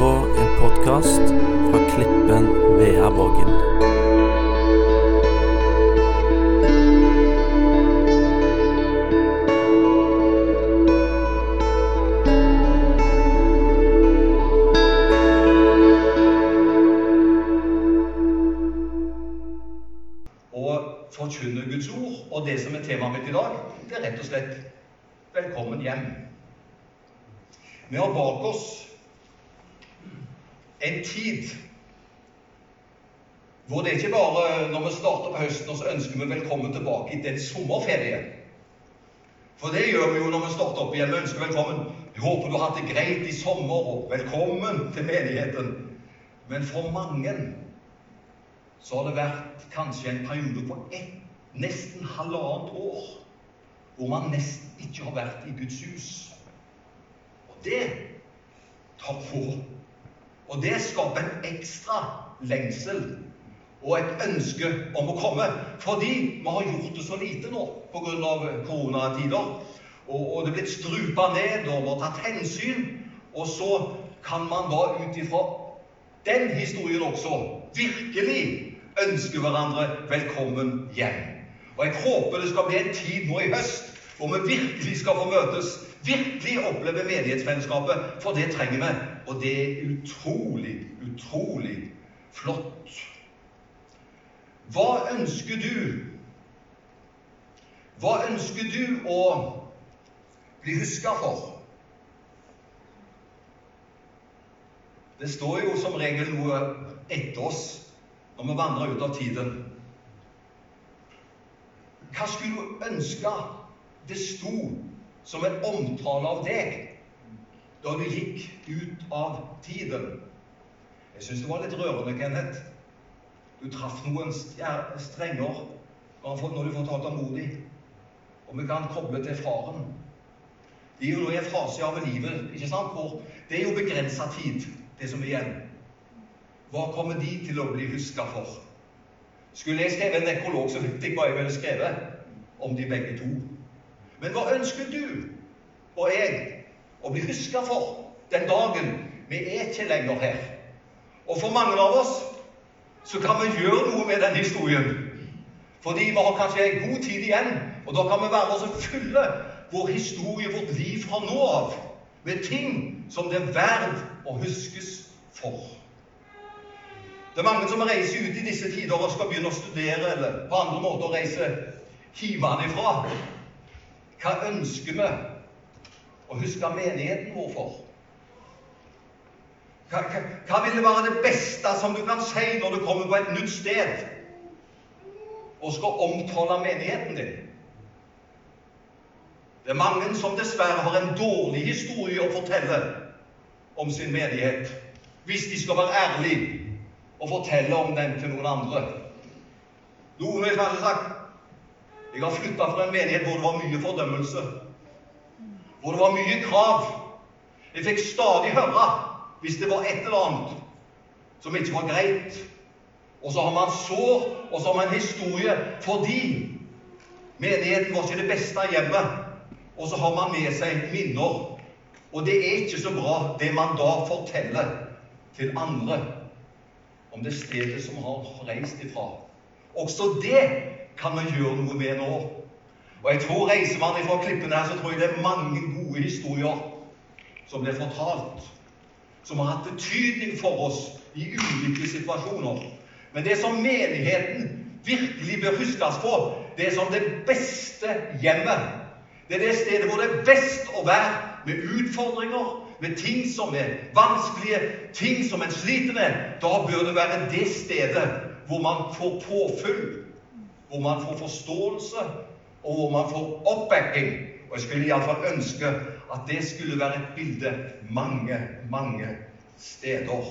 på en podkast fra Klippen Veaborgen. Å forkynne Guds ord. Og det som er temaet mitt i dag, det er rett og slett 'Velkommen hjem'. Vi har bak oss en tid hvor det ikke bare når vi starter på høsten, og så ønsker vi velkommen tilbake i en sommerferie. For det gjør vi jo når vi starter opp igjen. Vi ønsker velkommen. Jeg håper du har hatt det greit i sommer, og velkommen til menigheten. Men for mange så har det vært kanskje en periode på ett, nesten halvannet år hvor man nesten ikke har vært i Guds hus. Og det tar på. Og det skaper en ekstra lengsel og et ønske om å komme. Fordi vi har gjort det så lite nå pga. koronatider. Og, og det er blitt strupa ned, og vi tatt hensyn. Og så kan man da ut ifra den historien også virkelig ønske hverandre velkommen hjem. Og jeg håper det skal bli en tid nå i høst hvor vi virkelig skal få møtes, virkelig oppleve menighetsfellesskapet, for det trenger vi. Og det er utrolig, utrolig flott. Hva ønsker du? Hva ønsker du å bli huska for? Det står jo som regel noe etter oss når vi vandrer ut av tiden. Hva skulle du ønske det sto som en omtale av deg da du gikk ut av tiden? Jeg syns det var litt rørende, Kenneth. Du traff noen strenger når du fortalte om mor di. Og vi kan koble til faren. Det er jo nå en fase av livet ikke sant? hvor det er jo begrensa tid, det som er igjen. Hva kommer de til å bli huska for? Skulle jeg skrevet en nekrolog, så vet jeg hva jeg ville skrevet om de begge to. Men hva ønsker du og jeg å bli huska for den dagen vi er ikke lenger her? Og for mange av oss så kan vi gjøre noe med den historien. Fordi vi har kanskje en god tid igjen, og da kan vi være med og fylle vår historie, vårt liv fra nå av, med ting som det er verd å huskes for. Det er mange som reiser ut i disse tider og skal begynne å studere eller på andre måter reise hjemmefra. Hva ønsker vi å huske menigheten vår for? Hva, hva, hva vil være det beste som du kan si når du kommer på et nytt sted og skal omtale menigheten din? Det er mange som dessverre har en dårlig historie å fortelle om sin menighet, hvis de skal være ærlige og fortelle om den til noen andre. Noen vil kanskje sagt jeg har flytta fra en menighet hvor det var mye fordømmelse, hvor det var mye krav. Jeg fikk stadig høre hvis det var et eller annet som ikke var greit. Og så har man sår, og så har man historie fordi menigheten var ikke det beste hjemmet. Og så har man med seg minner. Og det er ikke så bra, det man da forteller til andre om det stedet som har reist ifra. Også det kan vi gjøre noe med nå. Og jeg tror Reiser man fra klippene her, så tror jeg det er mange gode historier som blir fortalt, som har hatt betydning for oss i ulike situasjoner. Men det som menigheten virkelig bør huskes på, det er som det beste hjemmet. Det er det stedet hvor det er best å være med utfordringer, med ting som er vanskelige, ting som en sliter med. Da bør det være det stedet hvor man får påfyll, hvor man får forståelse, og hvor man får oppbacking. Og jeg skulle iallfall ønske at det skulle være et bilde mange, mange steder.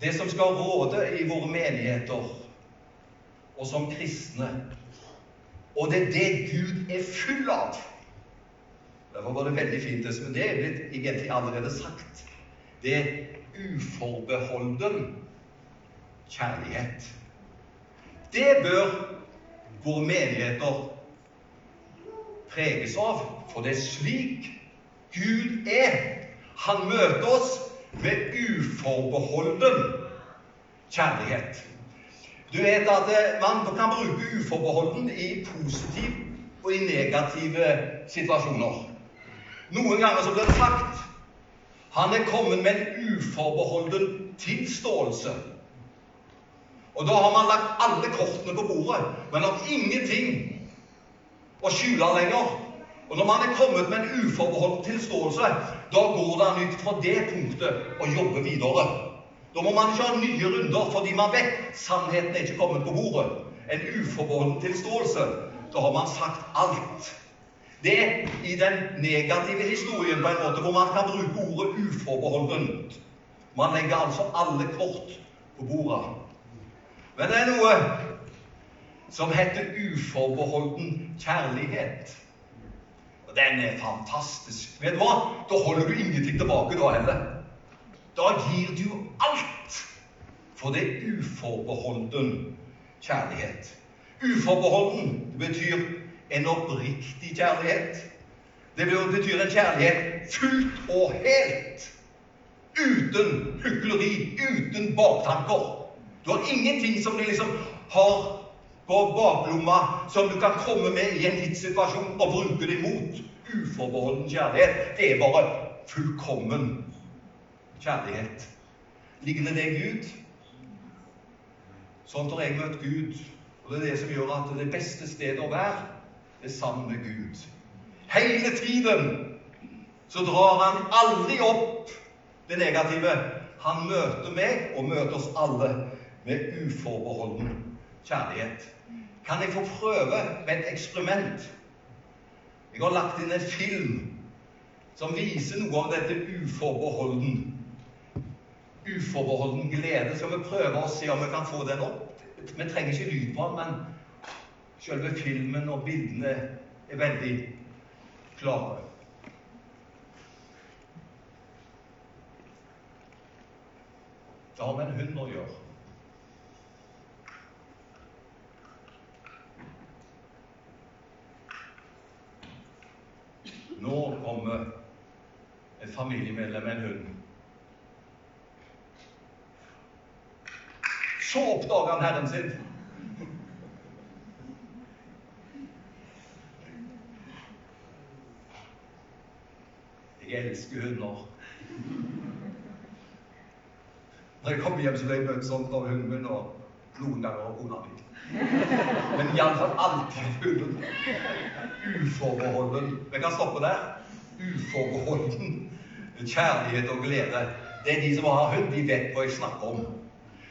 Det som skal råde i våre menigheter og som kristne, og det er det Gud er full av Derfor var det veldig fint, som det er blitt egentlig allerede sagt. Det er uforbeholden kjærlighet. Det bør våre menigheter preges av, for det er slik Gud er. Han møter oss med uforbeholden kjærlighet. Du vet at eh, man kan bruke uforbeholden i positive og i negative situasjoner. Noen ganger så blir det sagt han er kommet med en uforbeholden tilståelse. Og da har man lagt alle kortene på bordet, men har ingenting å skjule lenger. Og når man er kommet med en uforbeholden tilståelse, da går det an ut fra det punktet å jobbe videre. Da må man ikke ha nye runder, fordi man vet sannheten er ikke kommet på bordet. En uforbeholden tilståelse. Da har man sagt alt. Det er i den negative historien på en måte hvor man kan bruke ordet uforbeholdent. Man legger altså alle kort på bordet. Men det er noe som heter uforbeholden kjærlighet. Og den er fantastisk. Vet du hva? Da holder du ingenting tilbake da heller. Da gir du alt. For det er uforbeholden kjærlighet. Uforbeholden det betyr en oppriktig kjærlighet. Det betyr en kjærlighet fullt og helt. Uten hykleri, uten baktanker. Du har ingenting som du liksom har på baklomma som du kan komme med i en livssituasjon og bruke det imot. Uforbeholden kjærlighet. Det er bare fullkommen kjærlighet. Ligner det Gud? Sånn har jeg møtt Gud. Og det er det som gjør at det beste stedet å være, det er sammen med Gud. Hele tiden så drar han aldri opp det negative. Han møter meg og møter oss alle med uforbeholden kjærlighet. Kan jeg få prøve med et eksperiment? Jeg har lagt inn en film som viser noe av dette uforbeholden uforbeholden glede. Skal vi prøve å se om vi kan få den opp? Vi trenger ikke lyd på den, men selve filmen og bildene er veldig klare. Det har med en hund å gjøre. Nå kommer et familiemedlem med en hund. Så oppdager han herren sin. Jeg elsker hunder. Når jeg kommer hjem, så ble jeg møtt sånn av hunden min og noen ganger kona mi. Men iallfall alltid hunden. Uforbeholden. Vi kan stoppe der. Uforbeholden kjærlighet og glede. Det er de som har hund, de vet hva jeg snakker om.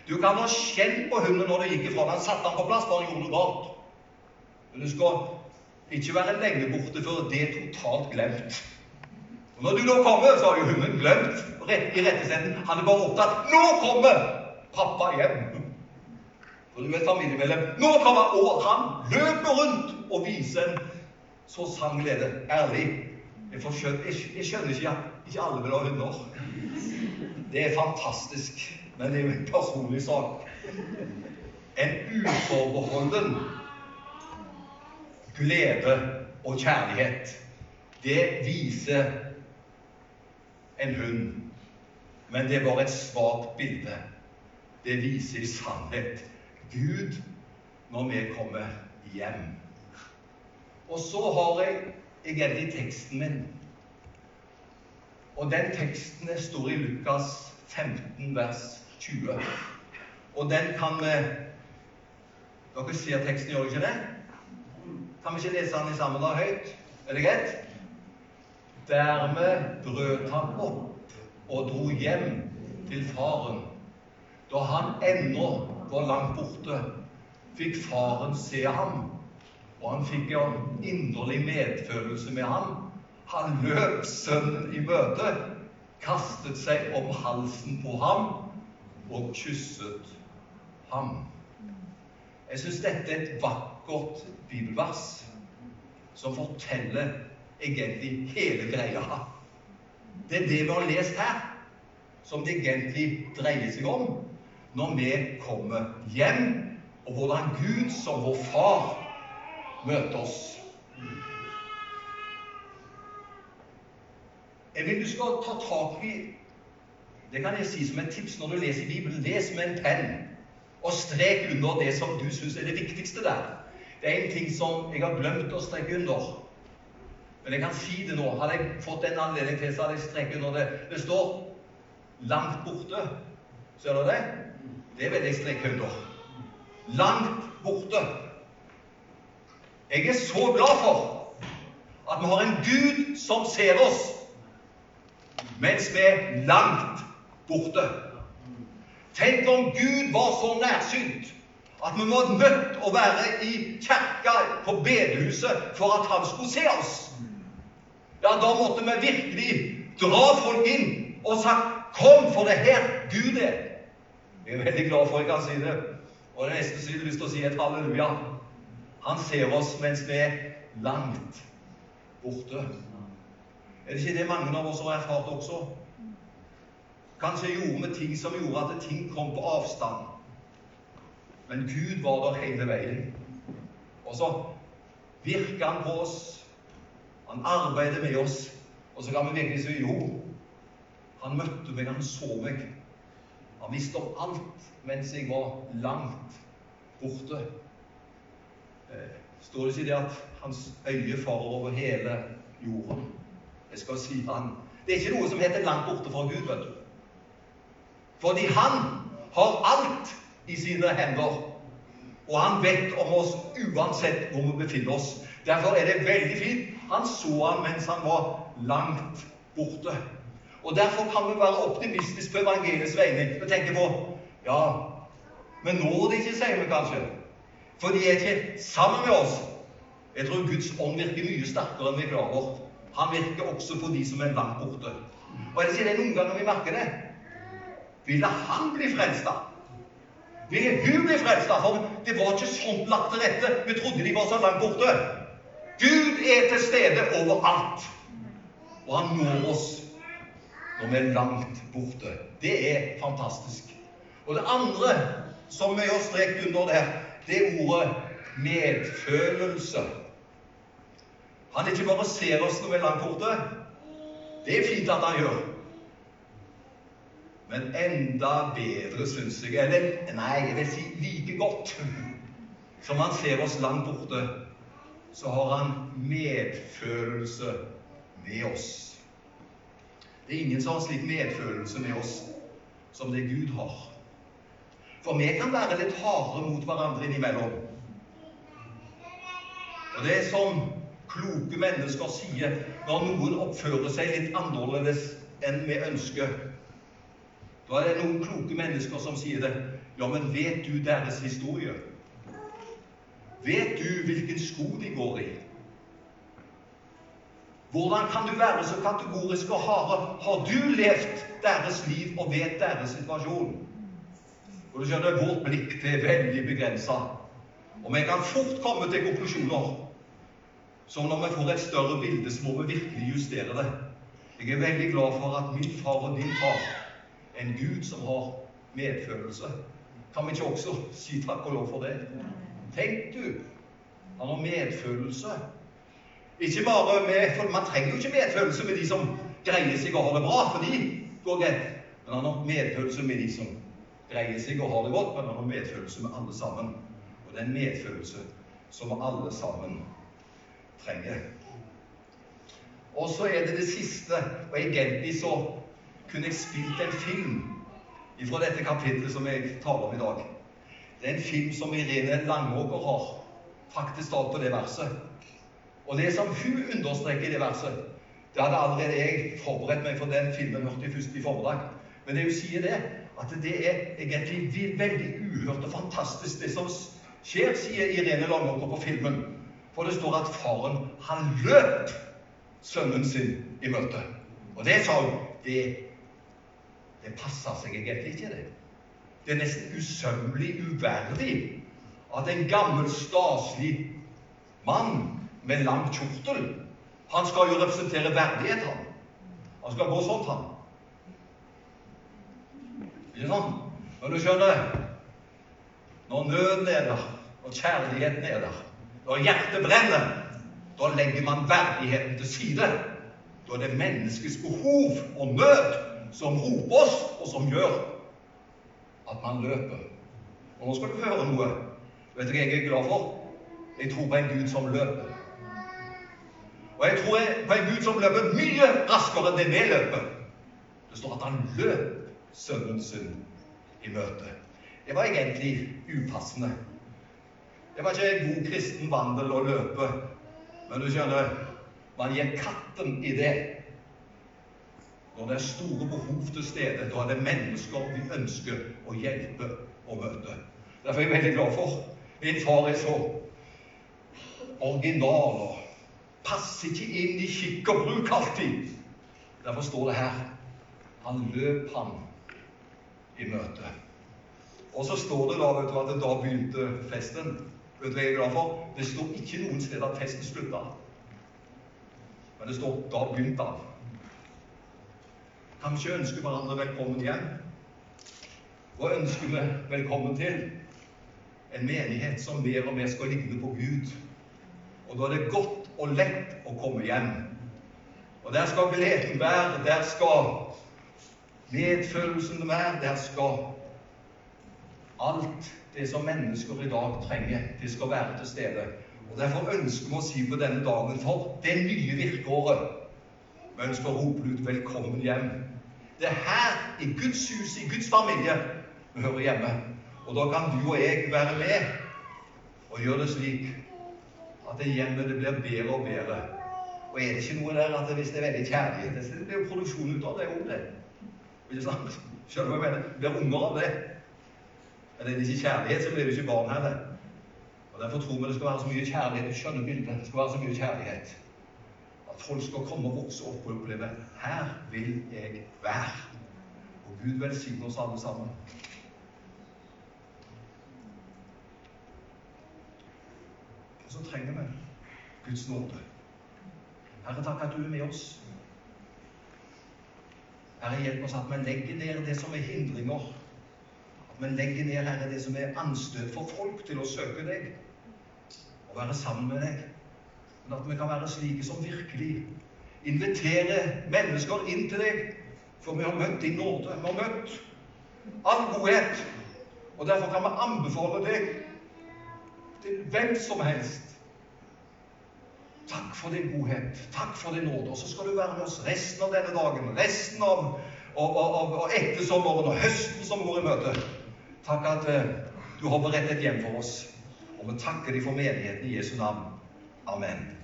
Du kan ha skjell på hunden når du gikk ifra den. Satte den på plass bare han gjorde noe galt. Men du skal ikke være lenge borte før det er totalt glemt. Og Når du da kommer, så har jo hunden glemt rett i rettesenden. Han er bare opptatt Nå kommer pappa hjem! For du er familiemedlem. Nå kommer Og han løper rundt og viser en så sann glede. Ærlig. Jeg, skjønner, jeg skjønner ikke at ikke alle vil ha hunder. Det er fantastisk. Men det er jo en personlig sak. En uforbeholden glede og kjærlighet, det viser en hund. Men det er bare et svakt bilde. Det viser i sannhet Gud når vi kommer hjem. Og så har jeg egentlig teksten min. Og den teksten står i Lukas 15, vers 20. Og den kan vi Dere ser teksten, gjør dere ikke det? Kan vi ikke lese den i sammen da høyt? Er det greit? Dermed brøt han opp og dro hjem til faren. Da han ennå var langt borte, fikk faren se ham, og han fikk en inderlig medfølelse med ham. Han løp sønnen i møte, kastet seg om halsen på ham og kysset ham. Jeg syns dette er et vakkert bibelvers som forteller egentlig hele greia. Det er det vi har lest her, som det egentlig dreier seg om når vi kommer hjem, og hvordan Gud som vår far møter oss. Jeg vil du skal ta tak i Det kan jeg si som et tips når du leser Bibelen. Les med en penn, og strek under det som du syns er det viktigste der. Det er en ting som jeg har glemt å streke under. Men jeg kan si det nå. Hadde jeg fått en anledning til, så hadde jeg streket under det. Det står 'langt borte'. Ser du det? Det vil jeg streke under. Langt borte. Jeg er så glad for at vi har en Gud som ser oss mens vi er langt borte. Tenk om Gud var så nærsynt at vi måtte nødt å være i kirka på bedehuset for at han skulle se oss. Ja, da måtte vi virkelig dra folk inn og sagt 'Kom, for det er her Gud er'. Jeg er veldig glad for at jeg kan si det. Og det neste som jeg har lyst til å si, et halleluja. Han ser oss mens vi er langt borte. Er det ikke det mange av oss har erfart også? Kanskje gjorde vi ting som gjorde at ting kom på avstand. Men Gud var der hele veien. Og så virka han på oss. Han arbeider med oss. Og så kan vi virkelig si jo, han møtte meg, han så meg. Han visste om alt mens jeg var langt borte. Eh, står det ikke det at hans øye farer over hele jorden? Jeg skal si han. Det er ikke noe som heter 'langt borte fra Gud', vet du. Fordi han har alt i sine hender. Og han vet om oss uansett hvor vi befinner oss. Derfor er det veldig fint. Han så han mens han var langt borte. Og Derfor kan vi være optimistiske på evangeliets vegne og tenke på ja, men når det ikke, sier vi kanskje. For de er ikke sammen med oss. Jeg tror Guds ånd virker mye sterkere enn vi er klar. Han virker også på de som er langt borte. Og jeg det det noen ganger vi merker det? Ville han bli frelst, av? Ville hun bli frelst, av? For det var ikke sånn lagt til rette. Vi trodde de var så langt borte. Gud er til stede overalt. Og han når oss når vi er langt borte. Det er fantastisk. Og det andre som vi har strekt under der, det er ordet medfølelse. Han ikke bare ser oss når vi er langt borte. Det er fint at han gjør. Men enda bedre, syns jeg, eller nei, jeg vil si like godt som han ser oss langt borte, så har han medfølelse med oss. Det er ingen som har slik medfølelse med oss som det Gud har. For vi kan være litt harde mot hverandre innimellom. Og det er som kloke mennesker sier når noen oppfører seg litt annerledes enn vi ønsker. Da er det noen kloke mennesker som sier det. Ja, men vet du deres historie? Vet du hvilken sko de går i? Hvordan kan du være så kategorisk og harde? Har du levd deres liv og vet deres situasjon? Og du skjønner, Vårt blikk det er veldig begrensa. Og vi kan fort komme til konklusjoner som når vi får et større bilde, så må vi virkelig justere det. Jeg er veldig glad for at min far og din far en Gud som har medfølelse. Kan vi ikke også si takk og lov for det? Tenk du, han har medfølelse. Ikke bare med, for Man trenger jo ikke medfølelse med de som greier seg og har det bra, for de går greit. Men han har medfølelse med de som greier seg og har det godt, men han har medfølelse med alle sammen. Og det er en medfølelse som alle sammen trenger. Og så er det det siste, og egentlig så kunne jeg spilt en film fra dette kapittelet som jeg taler om i dag. Det er en film som Irene Langåker har faktisk tatt på det verset. Og det som hun understreker i det verset Det hadde allerede jeg forberedt meg for den filmen hørte jeg først i formiddag. Men det hun sier, det at det er egentlig veldig uhørt og fantastisk, det som skjer, sier Irene Langåker på filmen. For det står at faren, han løp sønnen sin i møte. Og det sa hun det, det passer seg egentlig ikke, det. Det er nesten usømmelig uverdig at en gammel, staselig mann med lang kjortel Han skal jo representere verdighet, han. Han skal gå sånn, han. Ikke sant? Men du skjønner Når nøden er der, og kjærligheten er der når hjertet brenner, da legger man verdigheten til side. Da er det menneskets behov og nød som roper oss, og som gjør at man løper. Og nå skal du høre noe. Vet du hva jeg er glad for? Jeg tror på en Gud som løper. Og jeg tror på en Gud som løper mye raskere enn det vi løper. Det står at han løp sønnen sin i møte. Det var egentlig upassende. Det var ikke en god kristen vandel å løpe. Men du skjønner, man gir katten i det. Når det er store behov til stede, da er det mennesker vi ønsker å hjelpe og møte. Derfor er jeg veldig glad for min far er så original og passer ikke inn i kikk og bruk alltid. Derfor står det her han løp han i møte. Og så står det da vet du, at da begynte festen. Vet du hva jeg er glad for? Det står ikke noen sted at festen slutta. Men det står da begynte han. Kanskje ønsker hverandre velkommen hjem. Og ønsker vi velkommen til en menighet som mer og mer skal ligne på Gud. Og da er det godt og lett å komme hjem. Og der skal gleden være, der skal medfølelsen være, der skal alt det som mennesker i dag trenger, det skal være til stede. Og Derfor ønsker vi å si på denne dagen for det nye virkeåret Vi ønsker å rope ut 'velkommen hjem'. Det er her, i Guds hus, i Guds familie, vi hører hjemme. Og da kan du og jeg være med og gjøre det slik at det hjemmet det blir bedre og bedre. Og er det ikke noe der at hvis det er veldig kjærlighet Det blir jo produksjon ut av det òg, det. Ikke sant? Skjønner du hva jeg mener? Det blir unger av det. Men er det ikke kjærlighet, så blir det ikke barn heller. Og Derfor tror vi det skal være så mye kjærlighet. Du skjønner bildet. Det skal være så mye kjærlighet. At folk skal komme og vokse opp og oppleve her vil jeg være. Og Gud velsigne oss alle sammen. Og så trenger vi Guds nåde. Herre, takk at du er med oss. Herre, hjelp oss at vi legger ned det som er hindringer. At vi legger ned, Herre, det som er anstøt for folk til å søke deg og være sammen med deg. Men at vi kan være slike som virkelig inviterer mennesker inn til deg. For vi har møtt din nåde. Vi har møtt all godhet. Og derfor kan vi anbefale deg til hvem som helst. Takk for din godhet. Takk for din nåde. Og så skal du være med oss resten av denne dagen, resten av, av, av, av etter sommeren og høsten som går i møte. Takk at eh, du har beredt et hjem for oss. Og vi takker deg for menigheten i Jesu navn. Amen.